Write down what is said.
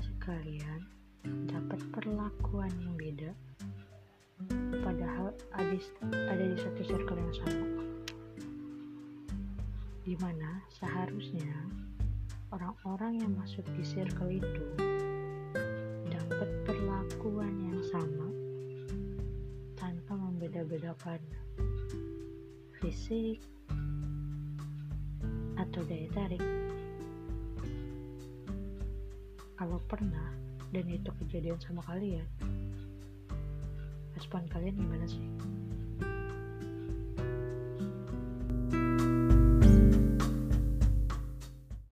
nggak sih kalian dapat perlakuan yang beda. Padahal ada, ada di satu circle yang sama. Di mana seharusnya orang-orang yang masuk di circle itu dapat perlakuan yang sama tanpa membeda-bedakan fisik atau daya tarik kalau pernah dan itu kejadian sama kalian respon kalian gimana sih